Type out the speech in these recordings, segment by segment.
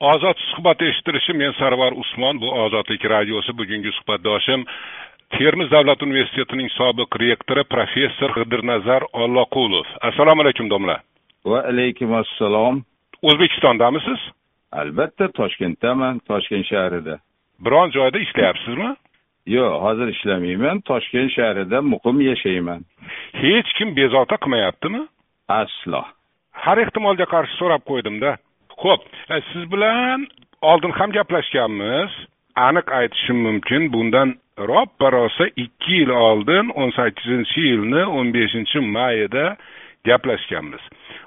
ozod suhbat eshittirishi men sarvar usmon bu ozodlik radiosi bugungi suhbatdoshim termiz davlat universitetining sobiq rektori professor g'idirnazar olloqulov assalomu alaykum domla. Va alaykum assalom. O'zbekistondamisiz? Albatta toshkentdaman toshkent shahrida. Biron joyda ishlayapsizmi? Yo'q hozir ishlamayman toshkent shahrida muqim yashayman. Hech kim bezovta qilmayaptimi? Aslo. Har ehtimolga qarshi so'rab qo'ydimda ho'p e, siz bilan oldin ham gaplashganmiz. Aniq aytishim mumkin bundan roppa rosa ikki yil oldin o'n sakkizinchi yilni o'n beshinchi mayida gaplashganmiz.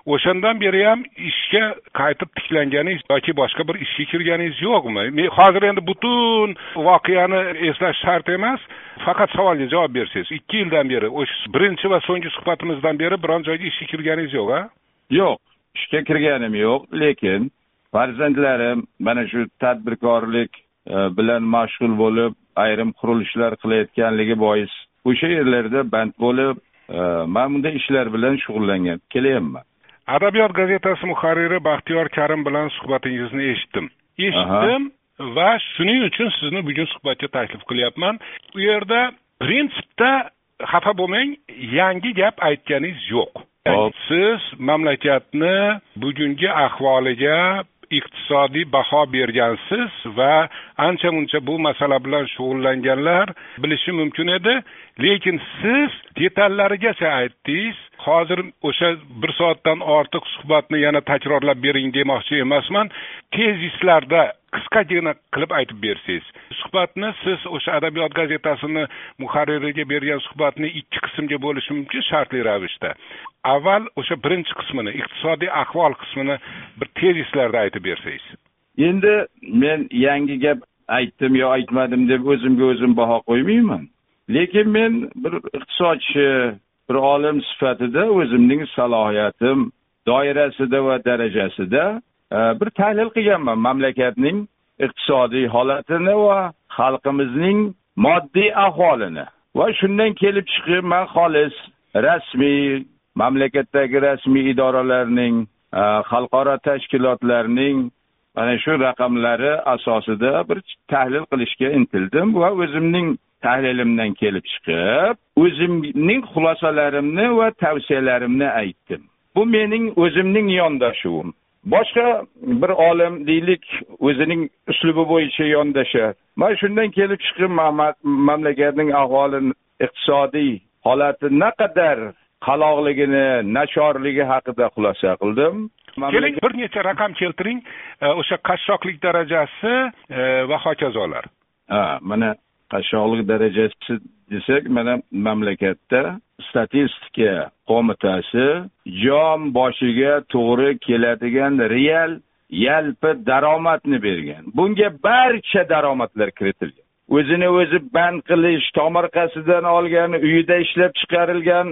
O'shandan beri ham ishga qaytib tiklanganingiz yoki boshqa bir ishga kirganingiz yo'qmi? Men hozir endi butun voqeani eslash shart emas faqat savolga javob bersangiz. Ikki yildan beri o'sha birinchi va so'nggi suhbatimizdan beri biron joyga ishga kirganingiz yo'q a yo'q. Ishga kirganim yo'q lekin farzandlarim mana shu tadbirkorlik e, bilan mashg'ul bo'lib ayrim qurilishlar qilayotganligi bois o'sha yerlarda band bo'lib e, man bunday ishlar bilan shug'ullangan kelyapman adabiyot gazetasi muharriri baxtiyor karim bilan suhbatingizni eshitdim. Eshitdim va shuning uchun sizni bugun suhbatga taklif qilyapman. U yerda prinsipda xafa bo'lmang yangi gap aytganingiz yo'q hop siz mamlakatni bugungi ahvoliga iqtisodiy baho bergansiz va ancha muncha bu masala bilan shug'ullanganlar bilishi mumkin edi. Lekin siz detallarigacha aytdingiz hozir o'sha bir soatdan ortiq suhbatni yana takrorlab bering demoqchi emasman. Tezislarda qisqagina qilib aytib bersangiz. Suhbatni siz o'sha adabiyot gazetasini muharririga bergan suhbatni ikki qismga bo'lishi mumkin shartli ravishda. Avval o'sha birinchi qismini iqtisodiy ahvol qismini bir tezislarda aytib bersangiz. Endi men yangi gap aytdim yo aytmadim deb o'zimga o'zim baho qo'ymayman. Lekin men bir iqtisodchi bir olim sifatida o'zimning salohiyatim doirasida va darajasida e, bir tahlil qilganman mamlakatning iqtisodiy holatini va xalqimizning moddiy ahvolini va shundan kelib chiqib man xolis rasmiy mamlakatdagi rasmiy idoralarning e, xalqaro tashkilotlarning mana shu raqamlari asosida bir tahlil qilishga intildim va o'zimning tahlilimdan kelib chiqib o'zimning xulosalarimni va tavsiyalarimni aytdim. Bu mening o'zimning yondashuvim. Boshqa bir olim deylik o'zining uslubi bo'yicha yondashar man shundan kelib chiqib mamlakatning ahvolini iqtisodiy holati naqadar qaloqligini nachorligi haqida xulosa qildim. Keling bir necha raqam keltiring. O'sha qashshoqlik darajasi va hokazolar. Ha mana qashshoqlik darajasi desak mana mamlakatda statistika qo'mitasi jon boshiga to'g'ri keladigan real yalpi daromadni bergan. Bunga barcha daromadlar kiritilgan o'zini o'zi band qilish tomorqasidan olgan uyida ishlab chiqarilgan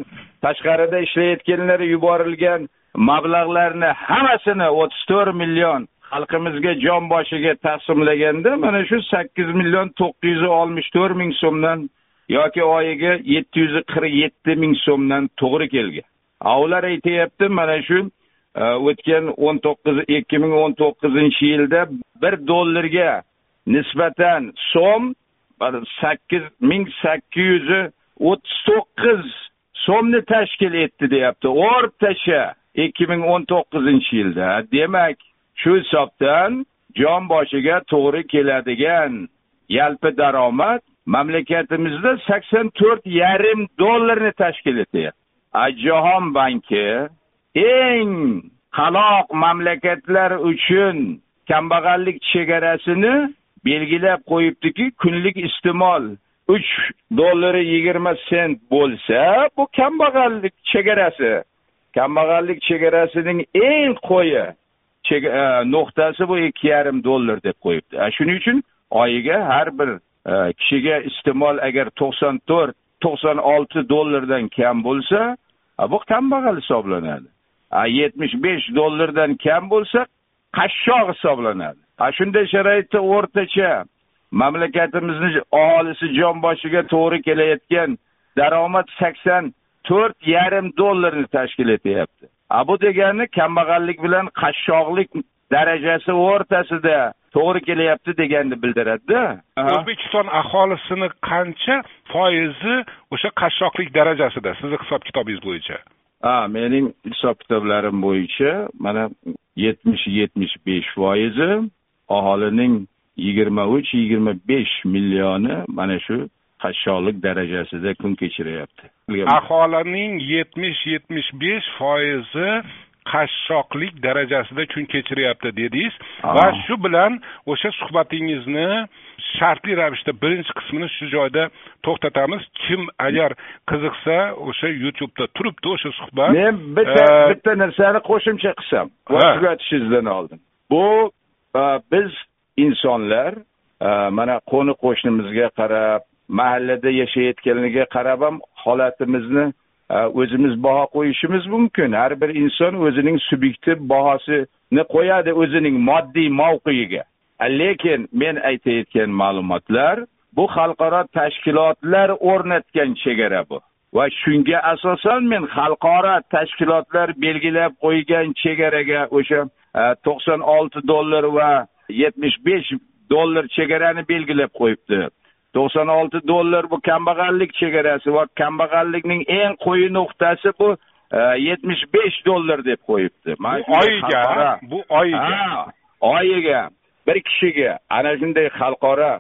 tashqarida ishlayotganlar yuborilgan mablag'larni hammasini o'ttiz to'rt million xalqimizga jon boshiga taqsimlaganda mana shu sakkiz million to'qqiz yuz oltmish to'rt ming so'mdan yoki oyiga yetti yuz qirq yetti ming so'mdan to'g'ri kelgan. Ular aytyapti mana shu e, o'tgan o'n to'qqiz ikki ming o'n to'qqizinchi yilda bir dollarga nisbatan so'm sakkiz ming sakkiz yuz o'ttiz to'qqiz so'mni tashkil etdi deyapti. O'rtacha ikki ming o'n to'qqizinchi yilda. Demak shu hisobdan jon boshiga to'g'ri keladigan yalpi daromad mamlakatimizda sakson to'rt yarim dollarni tashkil etyapti. Jahon banki eng qaloq mamlakatlar uchun kambag'allik chegarasini belgilab qo'yibdiki kunlik iste'mol uch dollari yigirma sent bo'lsa bu kambag'allik chegarasi. Kambag'allik chegarasining eng qo'yi e, nuqtasi bu ikki yarim dollar deb qo'yibdi. Shuning uchun oyiga har bir e, kishiga iste'mol agar to'qson to'rt to'qson olti dollardan kam bo'lsa bu kambag'al hisoblanadi. Yetmish besh dollardan kam bo'lsa qashshoq hisoblanadi. Shunday sharoitda o'rtacha mamlakatimizni aholisi jon boshiga to'g'ri kelayotgan daromad sakson to'rt yarim dollarni tashkil etyapti. A bu degani kambag'allik bilan qashshoqlik darajasi o'rtasida to'g'ri kelyapti deganni bildiradida. O'zbekiston aholisini qancha foizi o'sha qashshoqlik darajasida? Sizni hisob kitobingiz bo'yicha. Ha mening hisob kitoblarim bo'yicha mana yetmish yetmish besh foizi aholining yigirma uch yigirma besh millioni mana shu qashshoqlik darajasida kun kechiryapti. Aholining yetmish yetmish besh foizi qashshoqlik darajasida kun kechiryapti dedingiz. Va shu bilan o'sha suhbatingizni shartli ravishda birinchi qismini shu joyda to'xtatamiz. Kim agar qiziqsa o'sha youtubeda turibdi o'sha suhbat men bitta bitta narsani qo'shimcha qilsam va tugatishingizdan oldin. Bu biz insonlar e, mana qo'ni qo'shnimizga qarab mahallada yashayotganiga qarab ham holatimizni e, o'zimiz baho qo'yishimiz mumkin. Har bir inson o'zining subyektiv bahosini qo'yadi o'zining moddiy mavqeiga lekin men aytayotgan ma'lumotlar bu xalqaro tashkilotlar o'rnatgan chegara bu. Va shunga asosan men xalqaro tashkilotlar belgilab qo'ygan chegaraga o'sha to'qson olti dollar va yetmish besh dollar chegarani belgilab qo'yibdi. To'qson olti dollar bu kambag'allik chegarasi va kambag'allikning eng quyi nuqtasi bu e, yetmish besh dollar deb qo'yibdi. Oyiga bu oyiga. Oyiga. Bir kishiga ana shunday xalqaro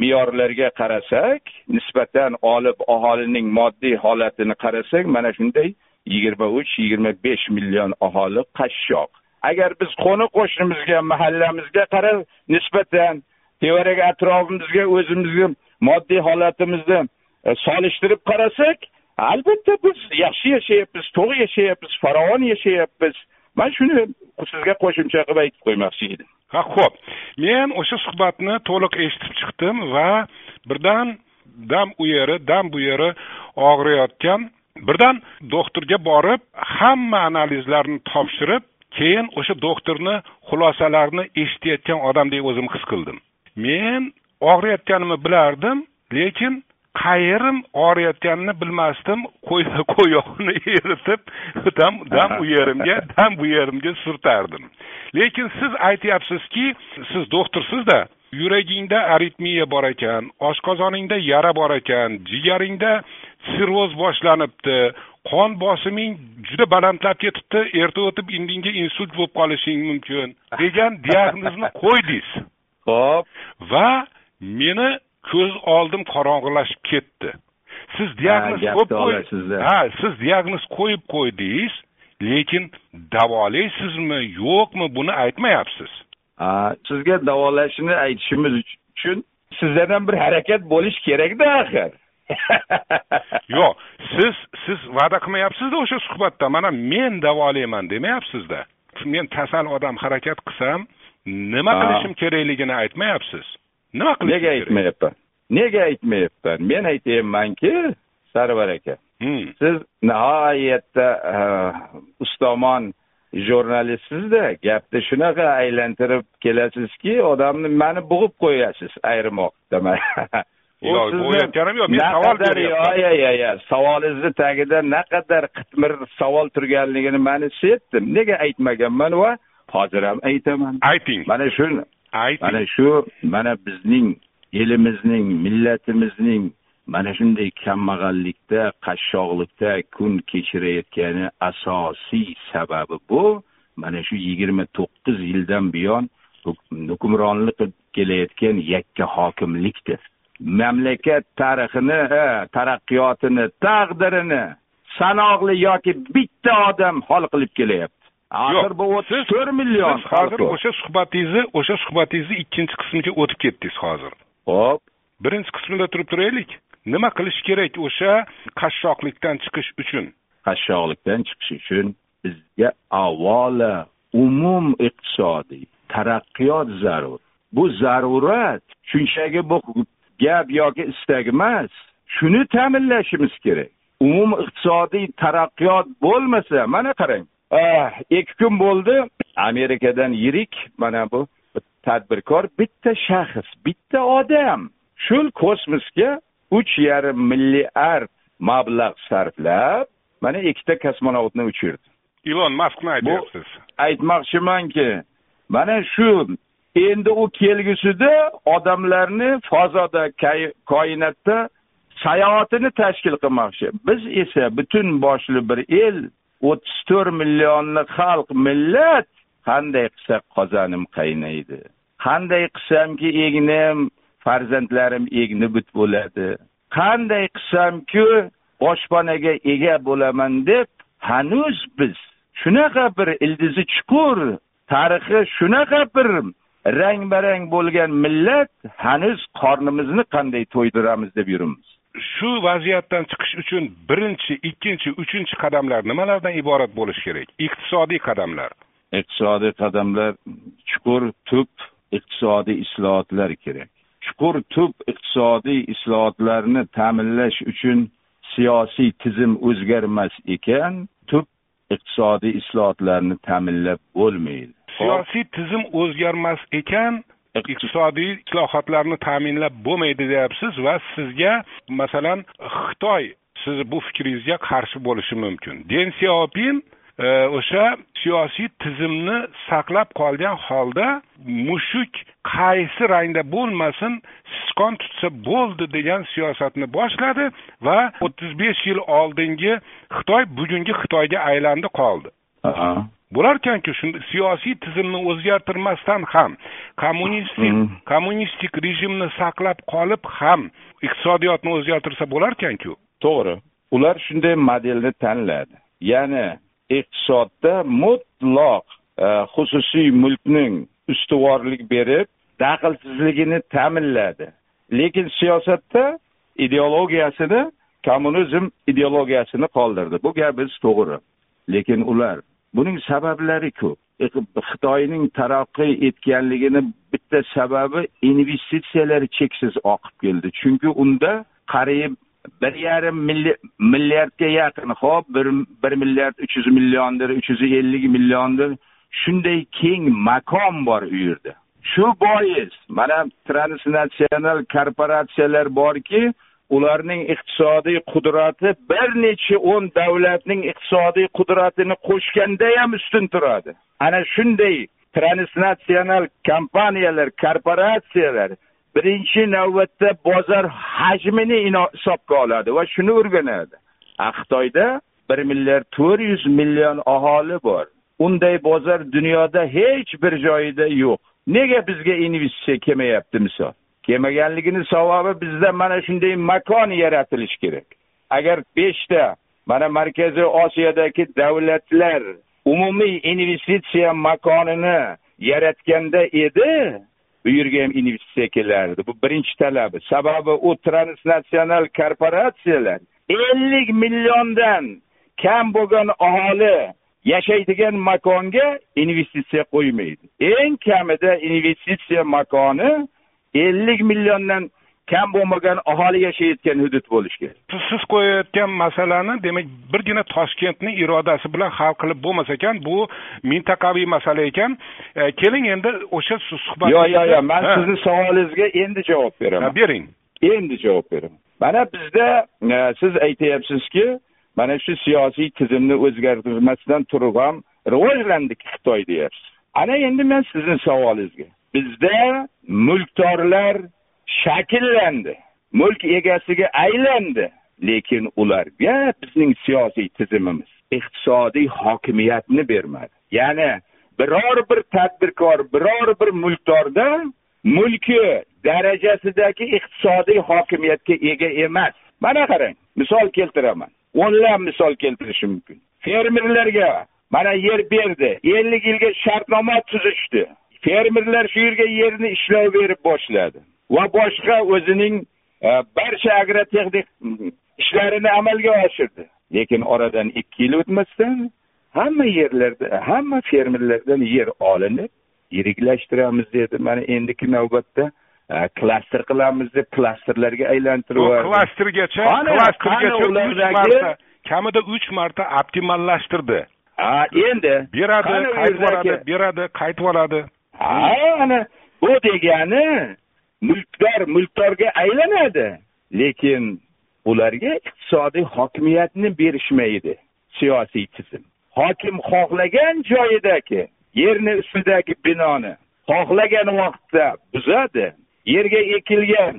me'yorlarga qarasak nisbatan olib aholining moddiy holatini qarasak mana shunday yigirma uch yigirma besh million aholi qashshoq agar biz qo'ni qo'shnimizga mahallamizga qarab nisbatan tevarak atrofimizga o'zimizni moddiy holatimizni e, solishtirib qarasak albatta biz yaxshi yashayapmiz to'g'ri yashayapmiz farovon yashayapmiz. Man shuni sizga qo'shimcha qilib aytib qo'ymoqchi edim. Ha ho'p men o'sha suhbatni to'liq eshitib chiqdim va birdan dam u yeri dam bu yeri og'riyotgan birdan doktorga borib hamma analizlarni topshirib keyin o'sha doktorni xulosalarini eshitayotgan odamdek o'zim his qildim. Men og'riyotganimni bilardim lekin qayerim og'riyotganini bilmasdim qo'y qo'yog'ini eritib dam dam u yerimga dam bu yerimga surtardim. Lekin siz aytyapsizki siz doktorsizda yuragingda aritmiya bor ekan oshqozoningda yara bor ekan jigaringda sirroz boshlanibdi qon bosiming juda balandlab ketibdi erta o'tib indinga insult bo'lib qolishing mumkin degan diagnozni qo'ydingiz. Ho'p va meni ko'z oldim qorong'ilashib ketdi. Siz diagnoz qo'yib ha siz diagnoz qo'yib qo'ydingiz lekin davolaysizmi yo'qmi buni aytmayapsiz. Sizga davolashni aytishimiz uchun sizdan ham bir harakat bo'lishi kerakda axir yo'q siz siz va'da qilmayapsizda o'sha suhbatda. Mana men davolayman demayapsizda. Men kasal odam harakat qilsam nima qilishim kerakligini aytmayapsiz. Nima qilish nega aytmayapman nega aytmayapman men aytyapmanki sarvar aka hmm. siz nihoyatda ustomon jurnalistsizda. Gapni shunaqa aylantirib kelasizki odamni mani bo'g'ib qo'yasiz ayrim vaqtda yo'q bo'g'ayotganim yo'q men savol beryapman. yo'q yo'q savolingizni tagida naqadar qitmir savol turganligini man sezdim. Nega aytmaganman va hozir ham aytaman. Ayting. Mana shu ayting. mana shu mana bizning elimizning millatimizning mana shunday kambag'allikda qashshoqlikda kun kechirayotgani asosiy sababi bu. Mana shu yigirma to'qqiz yildan buyon hukmronlik qilib kelayotgan yakka hokimlikdir mamlakat tarixini taraqqiyotini taqdirini sanoqli yoki bitta odam hal qilib kelyapti. Axir bu o'ttiz to'rt million siz hozir o'sha suhbatingizni o'sha suhbatingizni ikkinchi qismiga o'tib ketdingiz hozir. Ho'p birinchi qismida turib turaylik. Nima qilish kerak o'sha qashshoqlikdan chiqish uchun? Qashshoqlikdan chiqish uchun bizga avvalo umum iqtisodiy taraqqiyot zarur. Bu zarurat shunchaki bu gap yoki istak emas. Shuni ta'minlashimiz kerak. Umum iqtisodiy taraqqiyot bo'lmasa mana qarang. Ah, ikki kun bo'ldi. Amerikadan yirik mana bu tadbirkor bitta shaxs bitta odam. Shu kosmosga uch yarim milliard mablag' sarflab mana ikkita kosmonavtni uchirdi. Ilon maskni aytyapsiz. aytmoqchimanki mana shu endi u kelgusida odamlarni fazoda koinotda sayohatini tashkil qilmoqchi. Biz esa butun boshli bir el o'ttiz to'rt millionli xalq millat qanday qilsak qozonim qaynaydi. Qanday qilsamki egnim farzandlarim egni but bo'ladi. Qanday qilsamki boshpanaga ega bo'laman deb hanuz biz. Shunaqa bir ildizi chuqur tarixi shunaqa bir rang barang bo'lgan millat hanuz qornimizni qanday to'ydiramiz deb yuribmiz shu vaziyatdan chiqish uchun birinchi ikkinchi uchinchi qadamlar nimalardan iborat bo'lishi kerak? Iqtisodiy qadamlar. Iqtisodiy qadamlar chuqur tub iqtisodiy islohotlar kerak. Chuqur tub iqtisodiy islohotlarni ta'minlash uchun siyosiy tizim o'zgarmas ekan tub iqtisodiy islohotlarni ta'minlab bo'lmaydi siyosiy tizim o'zgarmas ekan iqtisodiy islohotlarni ta'minlab bo'lmaydi deyapsiz va sizga masalan xitoy sizni bu fikringizga qarshi bo'lishi mumkin. Den siopin e, o'sha siyosiy tizimni saqlab qolgan holda mushuk qaysi rangda bo'lmasin sichqon tutsa bo'ldi degan siyosatni boshladi va o'ttiz besh yil oldingi xitoy bugungi xitoyga aylandi qoldi bo'larkanku shunda siyosiy tizimni o'zgartirmasdan ham kommunistik kommunistik rejimni saqlab qolib ham iqtisodiyotni o'zgartirsa bo'larkanku? To'g'ri. Ular shunday modelni tanladi. Ya'ni iqtisodda mutlaq e, xususiy mulkning ustuvorlik berib daxlsizligini ta'minladi. Lekin siyosatda ideologiyasini kommunizm ideologiyasini qoldirdi. Bu gapingiz to'g'ri. Lekin ular buning sabablari ko'p e, xitoyning taraqqiy etganligini bitta sababi investitsiyalar cheksiz oqib keldi. Chunki unda qariyb bir yarim milliardga yaqin. Hop bir bir milliard uch yuz milliondir uch yuz ellik milliondir. Shunday keng makon bor u yerda shu bois mana transnatsional korporatsiyalar borki ularning iqtisodiy qudrati bir necha o'n davlatning iqtisodiy qudratini qo'shganda ham ustun turadi. Ana shunday transnatsional kompaniyalar korporatsiyalar birinchi navbatda bozor hajmini hisobga oladi va shuni o'rganadi. Xitoyda bir milliard to'rt yuz million aholi bor. Unday bozor dunyoda hech bir joyida yo'q. Nega bizga investitsiya kelmayapti misol? Yemaganligini sababi bizda mana shunday makon yaratilishi kerak. Agar beshta mana markaziy osiyodagi davlatlar umumiy investitsiya makonini yaratganda edi bu yerga ham investitsiya kelardi. Bu birinchi talabi. Sababi u transnatsional korporatsiyalar ellik milliondan kam bo'lgan aholi yashaydigan makonga investitsiya qo'ymaydi. Eng kamida investitsiya makoni ellik milliondan kam bo'lmagan aholi yashayotgan hudud bo'lishi kerak. Siz qo'yayotgan masalani demak birgina toshkentni irodasi bilan hal qilib bo'lmas ekan bu mintaqaviy masala ekan. E, keling endi o'sha suhbat yo'q yo'q yo'q man sizni savolingizga endi javob beraman. Bering. Endi javob beraman. Mana bizda e, siz aytyapsizki mana shu siyosiy tizimni o'zgartirmasdan turib ham rivojlandik xitoy deyapsiz. Ana endi men sizni savolingizga bizda mulkdorlar shakllandi. Mulk egasiga aylandi. Lekin ularga bizning siyosiy tizimimiz iqtisodiy hokimiyatni bermadi. Ya'ni biror bir tadbirkor biror bir mulkdorda mulki darajasidagi iqtisodiy hokimiyatga ega emas. Mana qarang misol keltiraman. O'nlab misol keltirishim mumkin. Fermerlarga mana yer berdi. Ellik yilga shartnoma tuzishdi. Fermerlar shu yerga yerni ishlov berib boshladi. Va boshqa o'zining e, barcha agrotexnik ishlarini amalga oshirdi. Lekin oradan ikki yil o'tmasdan hamma yerlarda hamma fermerlardan yer olinib yiriklashtiramiz dedi mana endigi navbatda e, klaster qilamiz deb klasterlarga aylantirib klastergacha klastergacha uch marta kamida uch marta optimallashtirdi. Ha endi beradi qaytib beradi qaytib oladi ha ana bu degani mulkdor mulkdorga aylanadi. Lekin ularga iqtisodiy hokimiyatni berishmaydi siyosiy tizim. Hokim xohlagan joyidagi yerni ustidagi binoni xohlagan vaqtda buzadi yerga ekilgan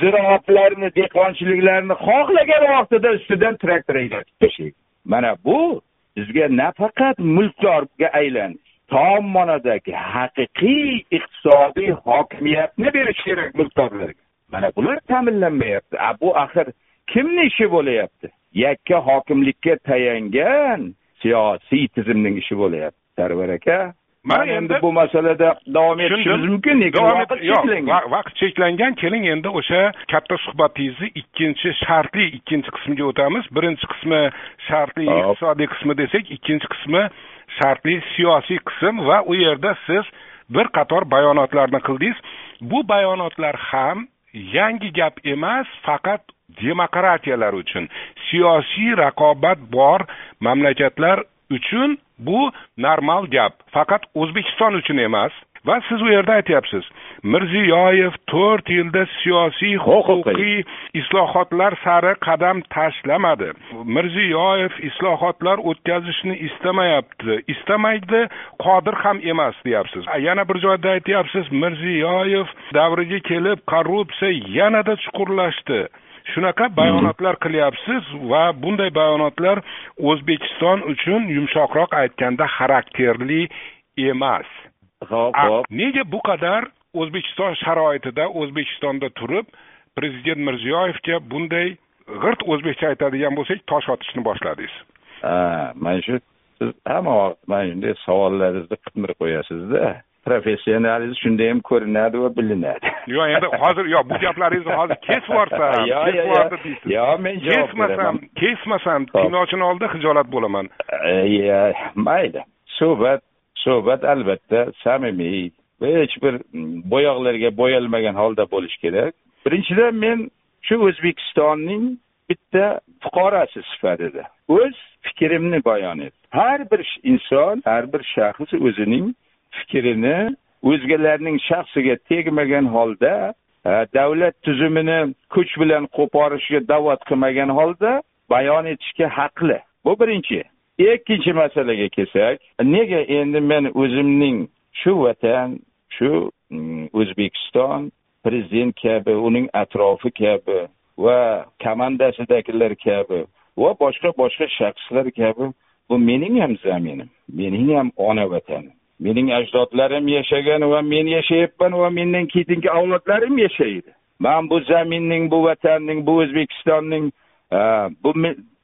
ziroatlarni dehqonchiliklarni xohlagan vaqtida ustidan traktor haydab tashlaydi. Mana bu bizga nafaqat mulkdorga aylanish tom ma'nodagi haqiqiy iqtisodiy hokimiyatni berish kerak mulkdorlarga mana bular ta'minlanmayapti. A bu axir kimni ishi bo'layapti? Yakka hokimlikka tayangan siyosiy tizimning ishi bo'layapti. Sarvar aka mana endi bu masalada davom etishimiz mumkin lekin vaqt cheklangan. vaqt cheklangan keling endi o'sha katta suhbatingizni ikkinchi shartli ikkinchi qismiga o'tamiz. Birinchi qismi shartli iqtisodiy qismi desak ikkinchi qismi shartli siyosiy qism va u yerda siz bir qator bayonotlarni qildingiz. Bu bayonotlar ham yangi gap emas faqat demokratiyalar uchun. Siyosiy raqobat bor mamlakatlar uchun bu normal gap. Faqat o'zbekiston uchun emas va siz u yerda aytyapsiz mirziyoyev to'rt yilda siyosiy huquqiy islohotlar sari qadam tashlamadi. Mirziyoyev islohotlar o'tkazishni istamayapti. Istamaydi qodir ham emas deyapsiz. Yana bir joyda aytyapsiz mirziyoyev davriga kelib korrupsiya yanada chuqurlashdi. Shunaqa bayonotlar qilyapsiz va bunday bayonotlar o'zbekiston uchun yumshoqroq aytganda xarakterli emas ho'p ho'p nega bu qadar o'zbekiston sharoitida o'zbekistonda turib prezident mirziyoyevga bunday g'irt o'zbekcha aytadigan bo'lsak tosh otishni boshladingiz? Ha mana shu siz hamma vaqt mana shunday savollarni qitirib qo'yasizda. Professionalism shunda ham ko'rinadi va bilinadi. Yo'q endi hozir yo'q bu gaplaringizni hozir kesib yubordi deysiz. Yo'q men javob kesmasam kesmasam tinglovchini oldida xijolat bo'laman. Mayli. Suhbat suhbat albatta samimiy hech bir mm, bo'yoqlarga bo'yalmagan holda bo'lishi kerak. Birinchidan men shu o'zbekistonning bitta fuqarosi sifatida o'z fikrimni bayon etdim. Har bir inson har bir shaxs o'zining fikrini o'zgalarning shaxsiga tegmagan holda e, davlat tuzumini kuch bilan qo'porishga da'vat qilmagan holda bayon etishga haqli. Bu birinchi. Ikkinchi masalaga kelsak nega endi men o'zimning shu vatan shu mm, o'zbekiston prezident kabi uning atrofi kabi va komandasidagilar kabi va boshqa boshqa shaxslar kabi bu mening ham zaminim mening ham ona vatanim. Mening ajdodlarim yashagan va men yashayapman va mendan keyingi avlodlarim yashaydi. Man bu zaminning bu vatanning bu o'zbekistonning bu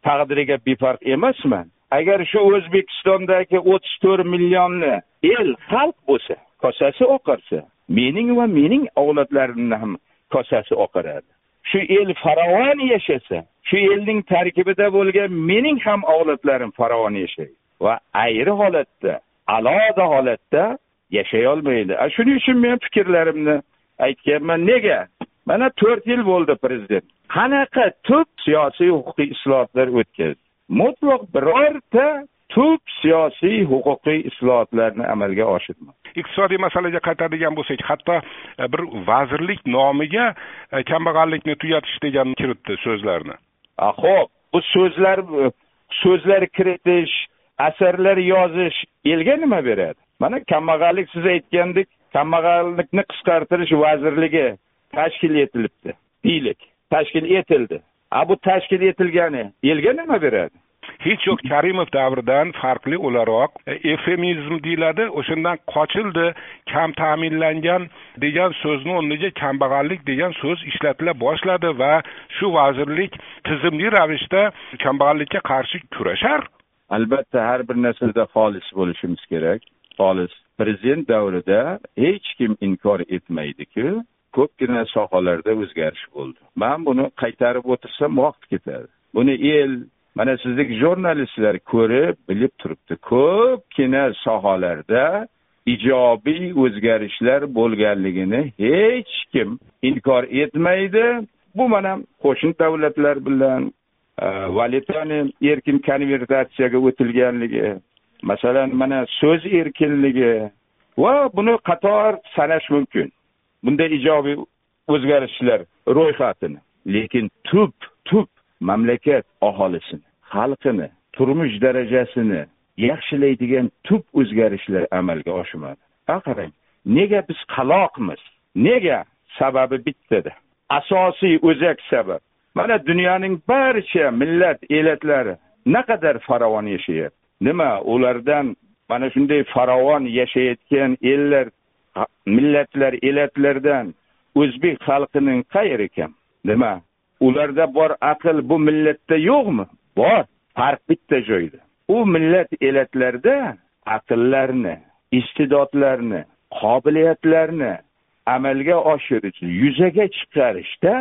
taqdiriga befarq emasman. Agar shu o'zbekistondagi o'ttiz to'rt millionli el xalq bo'lsa kosasi oqarsa mening va mening avlodlarimni ham kosasi oqaradi. Shu el farovon yashasa shu elning tarkibida bo'lgan mening ham avlodlarim farovon yashaydi va ayri holatda alohida holatda yashay olmaydi. Shuning uchun men fikrlarimni aytganman. Nega? Mana to'rt yil bo'ldi prezident. Qanaqa tub siyosiy huquqiy islohotlar o'tkazdi? Mutlaq birorta tub siyosiy huquqiy islohotlarni amalga oshirmadi iqtisodiy masalaga qaytadigan bo'lsak hatto e, bir vazirlik nomiga e, kambag'allikni tugatish degan kiritdi so'zlarni. Ho'p bu so'zlar so'zlar kiritish asarlar yozish elga nima beradi? Mana kambag'allik siz aytgandek kambag'allikni qisqartirish vazirligi tashkil etilibdi deylik tashkil etildi a bu tashkil etilgani elga nima beradi? Hech yo'q karimov davridan farqli o'laroq e, efemizm deyiladi o'shandan qochildi kam ta'minlangan degan so'zni o'rniga kambag'allik degan so'z ishlatila boshladi va shu vazirlik tizimli ravishda kambag'allikka qarshi kurashar. Albatta har bir narsada xolis bo'lishimiz kerak. Xolis prezident davrida hech kim inkor etmaydiku ko'pgina sohalarda o'zgarish bo'ldi. Man buni qaytarib o'tirsam vaqt ketadi. Buni el mana sizdek jurnalistlar ko'rib bilib turibdi. Ko'pgina sohalarda ijobiy o'zgarishlar bo'lganligini hech kim inkor etmaydi. Bu mana qo'shni davlatlar bilan e, valyutani erkin konvertatsiyaga o'tilganligi masalan mana so'z erkinligi va buni qator sanash mumkin. Bunday ijobiy o'zgarishlar ro'yxatini lekin tub tub mamlakat aholisini xalqini turmush darajasini yaxshilaydigan tub o'zgarishlar amalga oshmadi. Qarang nega biz qaloqmiz? Nega? Sababi bittada asosiy o'zak sabab. Mana dunyoning barcha millat elatlari naqadar farovon yashayapti? Nima ulardan mana shunday farovon yashayotgan ellar millatlar elatlardan o'zbek xalqining qayeri kam nima? Ularda bor aql bu millatda yo'qmi? Bor farq bitta joyda. U millat elatlarda aqllarni iste'dodlarni qobiliyatlarni amalga oshirish yuzaga chiqarishda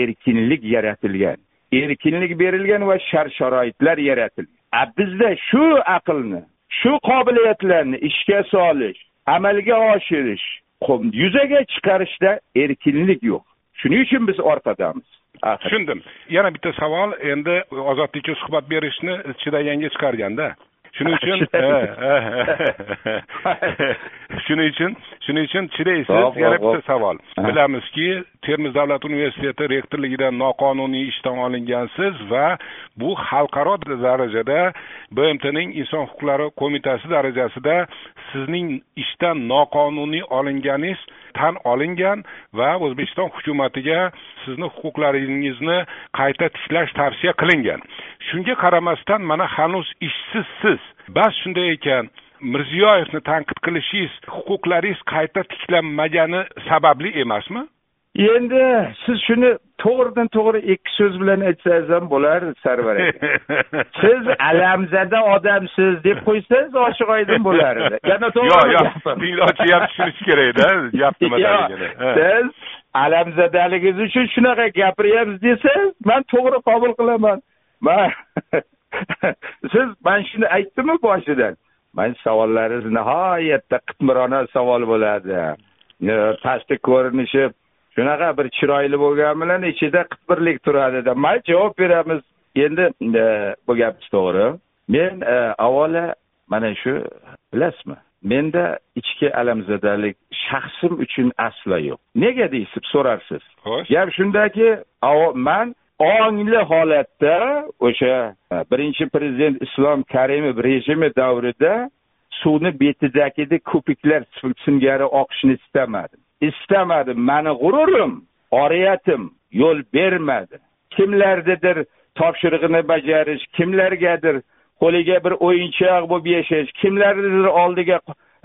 erkinlik yaratilgan. Erkinlik berilgan va shart sharoitlar yaratilgan. A bizda shu aqlni shu qobiliyatlarni ishga solish amalga oshirish. Yuzaga chiqarishda erkinlik yo'q. Shuning uchun biz orqadamiz tushundim. Yana bitta savol. Endi ozodlikka suhbat berishni chidaganga chiqarganda shuning uchun shuning uchun shuning uchun chidaysiz yana bitta savol bilamizki termiz davlat universiteti rektorligidan noqonuniy ishdan olingansiz va bu xalqaro darajada bmtning inson huquqlari qo'mitasi darajasida sizning ishdan noqonuniy olinganingiz tan olingan va o'zbekiston hukumatiga sizni huquqlaringizni qayta tiklash tavsiya qilingan. Shunga qaramasdan mana hanuz ishsizsiz. Bas shunday ekan mirziyoyevni tanqid qilishingiz huquqlaringiz qayta tiklanmagani sababli emasmi? Endi siz shuni to'g'ridan to'g'ri ikki so'z bilan aytsangiz ham bo'lar sarvar aka. Siz alamzada odamsiz deb qo'ysangiz ochiq oydin bo'lar edi. Yana to'g'ri yo'q tinglovchi ham tushunishi kerakda gap nimadaligini siz alamzadaligingiz uchun shunaqa gapiryapsiz desangiz man to'g'ri qabul qilaman. Man siz man shuni aytdimmi boshidan? Man savollaringiz nihoyatda qitmirona savol bo'ladi. Pastki ko'rinishi shunaqa bir chiroyli bo'lgani bilan ichida qitmirlik turadida mayli javob beramiz. Endi e, bu gapingiz to'g'ri. Men e, avvalo mana shu bilasizmi? Menda ichki alamzadalik shaxsim uchun aslo yo'q. Nega deysiz so'rarsiz? Xo'sh. Gap shundaki man ongli holatda o'sha e, birinchi prezident islom karimov rejimi davrida suvni betidagidek ko'piklar singari oqishini istamadim istamadim mani g'ururim oriyatim yo'l bermadi. Kimlarnidir topshirig'ini bajarish kimlargadir qo'liga bir o'yinchoq bo'lib yashash kimlarnidir oldiga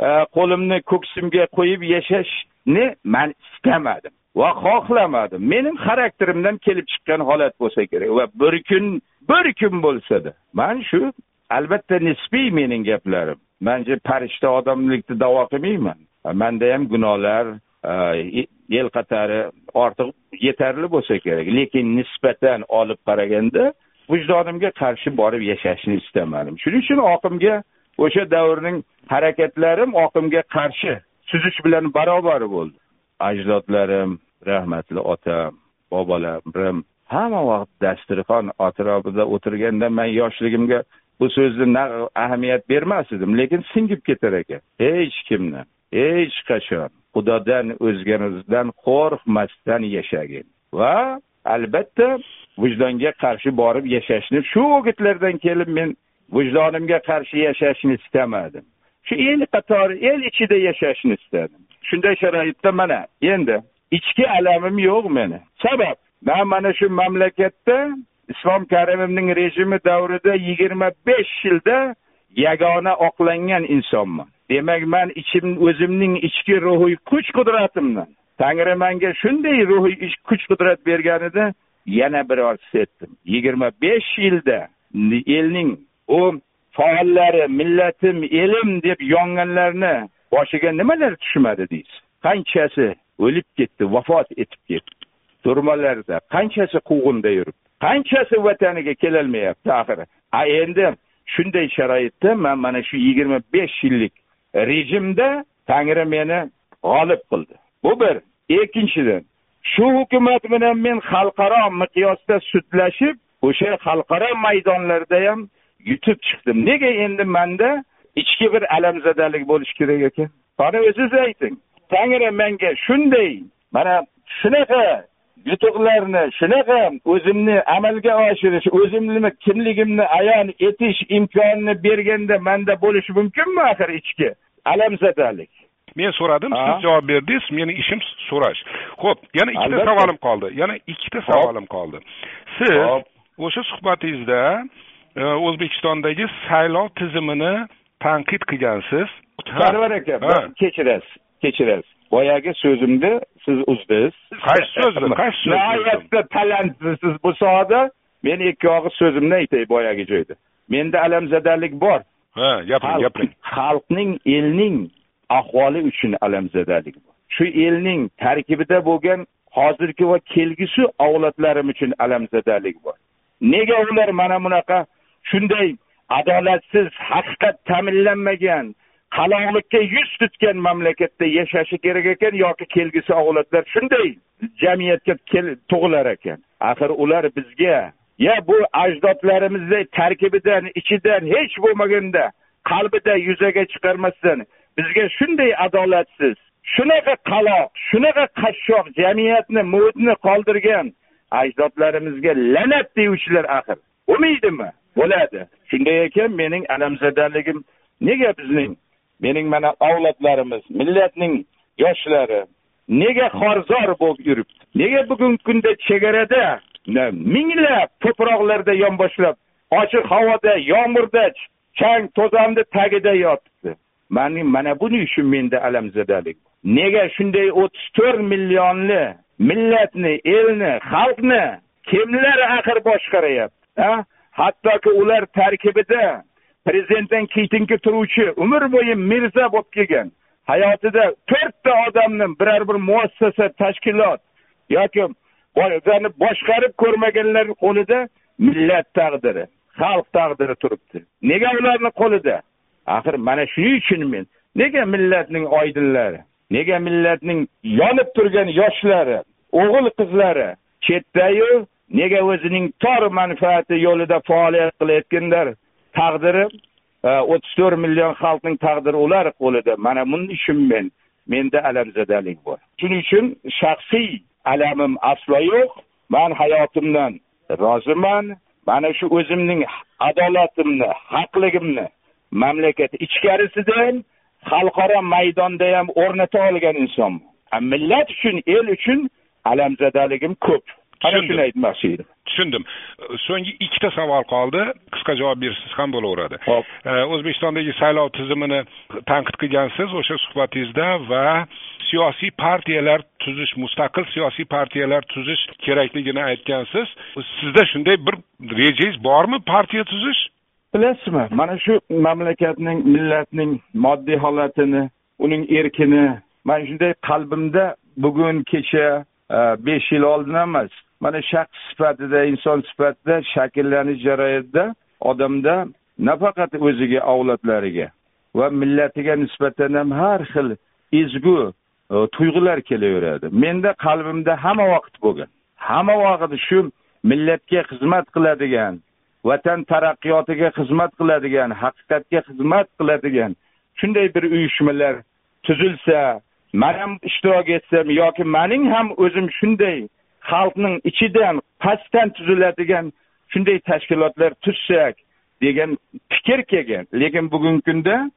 e, qo'limni ko'ksimga qo'yib yashashni man istamadim va xohlamadim. Mening xarakterimdan kelib chiqqan holat bo'lsa kerak va bir kun bir kun bo'lsada man shu albatta nisbiy mening gaplarim. Manje farishta odamlikni davo qilmayman. Manda ham gunohlar Э, yil qatari ortiq yetarli bo'lsa kerak. Lekin nisbatan olib qaraganda vijdonimga qarshi borib yashashni istamadim. Shuning uchun oqimga o'sha davrning harakatlarim oqimga qarshi suzish bilan barobar bo'ldi. Ajdodlarim rahmatli otam bobolarim hamma vaqt dasturxon atrofida o'tirganda man yoshligimga bu so'zni ahamiyat bermas edim lekin singib ketar ekan. Hech kimni. Hech qachon. Xudodan o'zganizdan qo'rqmasdan yashagin. Va albatta vijdonga qarshi borib yashashni shu o'gitlardan kelib men vijdonimga qarshi yashashni istamadim. Shu el qatori el ichida yashashni istadim. Shunday sharoitda mana endi ichki alamim yo'q meni. Sabab man mana shu mamlakatda islom karimovning rejimi davrida yigirma besh yilda yagona oqlangan insonman. Demak man ichim o'zimning ichki ruhiy kuch qudratimdan tangri manga shunday ruhiy kuch qudrat berganida yana bir aytdim yigirma besh yilda elning u faollari millatim elim deb yonganlarni boshiga nimalar tushmadi deysiz? Qanchasi o'lib ketdi vafot etib ketdi? Turmalarda qanchasi quvg'inda yuribdi qanchasi vataniga kelolmayapti axiri a endi shunday sharoitda man mana shu yigirma besh yillik rejimda tangri meni g'olib qildi. Bu bir. Ikkinchidan shu hukumat bilan men xalqaro miqyosda sudlashib o'sha xalqaro maydonlarda ham yutib chiqdim. Nega endi manda ichki bir alamzadalik bo'lishi kerak ekan? Qani o'zingiz ayting. Tangri menga shunday mana shunaqa yutuqlarni shunaqa o'zimni amalga oshirish o'zimni kimligimni ayon etish imkonini berganda manda bo'lishi mumkinmi axir ichki? Alamzadalik. Men so'radim siz javob berdingiz meni ishim so'rash. Ho'p yana ikkita savolim qoldi yana ikkita savolim qoldi. Siz o'sha suhbatingizda e, o'zbekistondagi saylov tizimini tanqid qilgansiz. Sarvar aka kechirasiz kechirasiz. Boyagi so'zimni siz uzdingiz qaysi so'zni qaysi so'z nihoyatda talantsiz bu sohada men ikki og'iz so'zimni aytay boyagi joyda. Menda alamzadalik bor. Ha gapiring gapiring. xalqning elning ahvoli uchun alamzadalik shu elning tarkibida bo'lgan hozirgi va kelgusi avlodlarim uchun alamzadalik bor. Nega ular mana bunaqa shunday adolatsiz haqiqat ta'minlanmagan qaloqlikka yuz tutgan mamlakatda yashashi kerak ekan yoki kelgusi avlodlar shunday jamiyatga tug'ilar ekan. Axir ular bizga ya bu ajdodlarimizni tarkibidan ichidan hech bo'lmaganda qalbida yuzaga chiqarmasdan bizga shunday adolatsiz shunaqa qaloq shunaqa qashshoq jamiyatni muhitni qoldirgan ajdodlarimizga la'nat deyuvchilar axir. Bo'lmaydimi bo'ladi. Shunday ekan mening alamzadaligim nega bizning mening mana avlodlarimiz millatning yoshlari nega xorzor bo'lib yuribdi? Nega bugungi kunda chegarada minglab to'proqlarda yonboshlab ochiq havoda yomg'irda chang to'zonda tagida yotibdi? Mani mana buning uchun menda alamzadalik. Nega shunday o'ttiz to'rt millionli millatni elni xalqni kimlar axir boshqaryapti hattoki ular tarkibida prezidentdan keyingi turuvchi umr bo'yi mirza bo'lib kelgan. Hayotida to'rtta odamni biror bir muassasa tashkilot yoki boshqarib ko'rmaganlar qo'lida millat taqdiri xalq taqdiri turibdi. Nega ularni qo'lida? Axir mana shuning uchun men nega millatning oydinlari nega millatning yonib turgan yoshlari o'g'il qizlari chetdayu nega o'zining tor manfaati yo'lida faoliyat qilayotganlar taqdiri e, o'ttiz to'rt million xalqning taqdiri ular qo'lida. Mana buning uchun men. Menda alamzadalik bor. Shuning uchun shaxsiy alamim aslo yo'q. Man hayotimdan roziman. Mana shu o'zimning adolatimni haqligimni mamlakat ichkarisidan xalqaro maydonda ham o'rnata olgan insonman. Millat uchun el uchun alamzadaligim ko'p. Ana shuni aytmoqchi edim tushundim. So'nggi ikkita savol qoldi. Qisqa javob bersangiz ham bo'laveradi. Hop. O'zbekistondagi saylov tizimini tanqid qilgansiz o'sha suhbatingizda va siyosiy partiyalar tuzish mustaqil siyosiy partiyalar tuzish kerakligini aytgansiz. Sizda shunday bir rejangiz bormi partiya tuzish? Bilasizmi? Mana shu mamlakatning millatning moddiy holatini uning erkini. Man shunday qalbimda bugun kecha e, besh yil oldin emas mana shaxs sifatida inson sifatida shakllanish jarayonida odamda nafaqat o'ziga avlodlariga va millatiga nisbatan ham har xil ezgu e, tuyg'ular kelaveradi. Menda qalbimda hamma vaqt bo'lgan. Hamma vaqt shu millatga xizmat qiladigan vatan taraqqiyotiga xizmat qiladigan haqiqatga xizmat qiladigan shunday bir uyushmalar tuzilsa man ham ishtirok etsam yoki mening ham o'zim shunday xalqning ichidan pastdan tuziladigan shunday tashkilotlar tuzsak degan fikr kelgan. Lekin bugungi kunda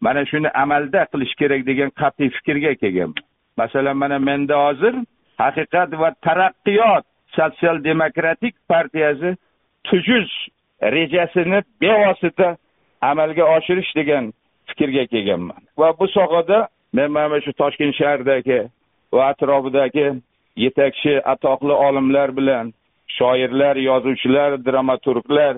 mana shuni amalda qilish kerak degan qat'iy fikrga kelganman masalan mana menda hozir haqiqat va taraqqiyot sotsial demokratik partiyasi tuzish rejasini bevosita amalga oshirish degan fikrga kelganman. Va bu sohada men mana shu toshkent shahridagi va atrofidagi yetakchi atoqli olimlar bilan shoirlar yozuvchilar dramaturglar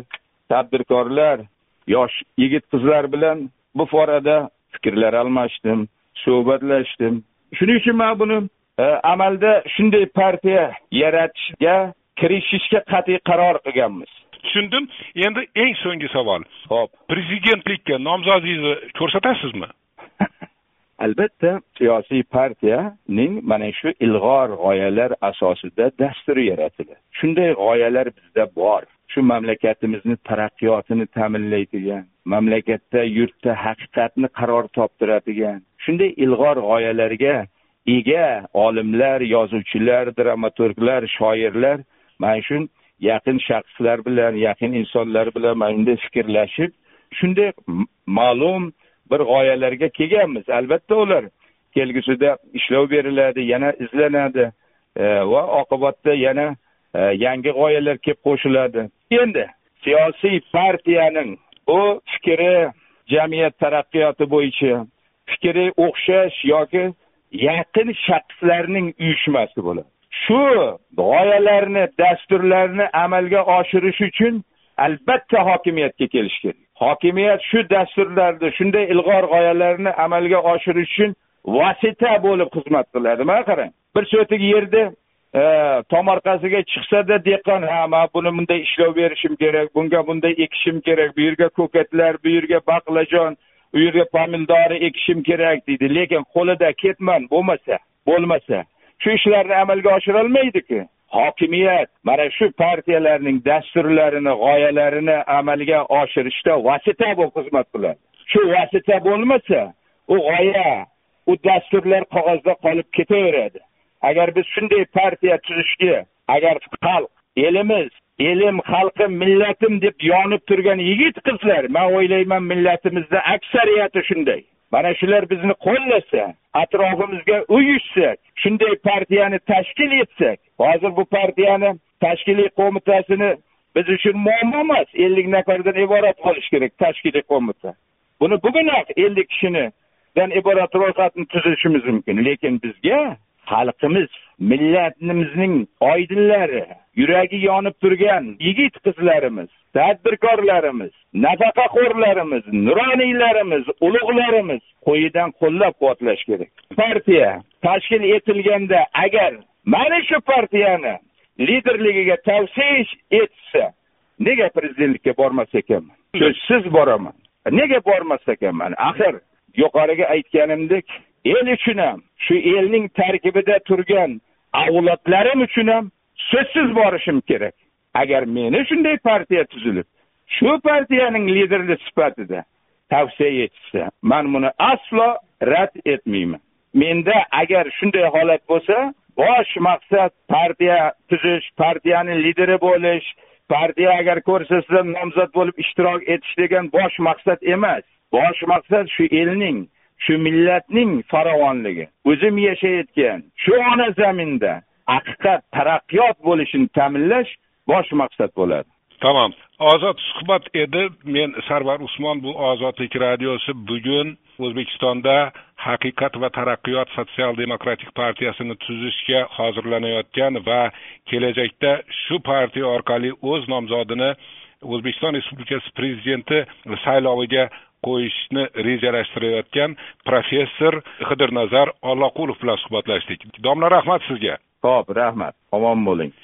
tadbirkorlar yosh yigit qizlar bilan bu forada fikrlar almashdim suhbatlashdim. Shuning uchun man buni e, amalda shunday partiya yaratishga kirishishga qat'iy qaror qilganmiz. Tushundim. Endi eng so'nggi savol. Ho'p prezidentlikka nomzodingizni ko'rsatasizmi albatta siyosiy partiyaning mana shu ilg'or g'oyalar asosida dasturi yaratildi. Shunday g'oyalar bizda bor. Shu mamlakatimizni taraqqiyotini ta'minlaydigan mamlakatda yurtda haqiqatni qaror toptiradigan shunday ilg'or g'oyalarga ega olimlar yozuvchilar dramaturglar shoirlar mana shu yaqin shaxslar bilan yaqin insonlar bilan mana bunday fikrlashib shunday ma'lum bir g'oyalarga kelganmiz. Albatta ular kelgusida ishlov beriladi yana izlanadi e, va oqibatda yana e, yangi g'oyalar kelib qo'shiladi. Endi siyosiy partiyaning u fikri jamiyat taraqqiyoti bo'yicha fikri o'xshash yoki yaqin shaxslarning uyushmasi bo'ladi. Shu g'oyalarni dasturlarni amalga oshirish uchun albatta hokimiyatga kelish kerak. Hokimiyat shu dasturlarni shunday ilg'or g'oyalarni amalga oshirish uchun vosita bo'lib xizmat qiladi mana qarang? Bir sotik yerni e, tomorqasiga chiqsada dehqon ha man buni bunday ishlov berishim kerak bunga bunday ekishim kerak bu yerga ko'katlar bu yerga baqlajon u yerga pomidori ekishim kerak deydi. Lekin qo'lida ketmon bo'lmasa bo'lmasa shu ishlarni amalga oshirolmaydiku hokimiyat mana shu partiyalarning dasturlarini g'oyalarini amalga oshirishda vosita bo'lib xizmat qiladi. Shu vosita bo'lmasa u g'oya u dasturlar qog'ozda qolib ketaveradi. Agar biz shunday partiya tuzishga agar xalq elimiz elim xalqim millatim deb yonib turgan yigit qizlar man o'ylayman millatimizda aksariyati shunday. Mana shular bizni qo'llasa atrofimizga uyushsak shunday partiyani tashkil etsak hozir bu partiyani tashkiliy qo'mitasini biz uchun muammo emas ellik nafardan iborat bo'lishi kerak tashkiliy qo'mita. Buni bugunoq ellik kishinidan iborat ro'yxatni tuzishimiz mumkin lekin bizga xalqimiz millatimizning oydinlari yuragi yonib turgan yigit qizlarimiz tadbirkorlarimiz nafaqaxo'rlarimiz nuroniylarimiz ulug'larimiz qo'yidan qo'llab quvvatlash kerak. Partiya tashkil etilganda agar mana shu partiyani liderligiga tavsiya etsa nega prezidentlikka bormas ekanman? So'zsiz boraman. Nega bormas ekanman? Axir yuqoriga aytganimdek el uchun ham shu elning tarkibida turgan avlodlarim uchun ham so'zsiz borishim kerak. Agar meni shunday partiya tuzilib shu partiyaning lideri sifatida tavsiya etishsa man buni aslo rad etmayman. Menda agar shunday holat bo'lsa bosh maqsad partiya tuzish partiyani lideri bo'lish partiya agar ko'rsatsa nomzod bo'lib ishtirok etish degan bosh maqsad emas. Bosh maqsad shu elning shu millatning farovonligi o'zim yashayotgan shu ona zaminda haqiqat taraqqiyot bo'lishini ta'minlash bosh maqsad bo'ladi. Tamom ozod suhbat edi. Men sarvar usmon bu ozodlik radiosi bugun o'zbekistonda haqiqat va taraqqiyot sotsial demokratik partiyasini tuzishga hozirlanayotgan va kelajakda shu partiya orqali o'z nomzodini o'zbekiston respublikasi prezidenti sayloviga qo'yishni rejalashtirayotgan professor xidirnazar olloqulov bilan suhbatlashdik. Domla rahmat sizga. Ho'p rahmat. Omon bo'ling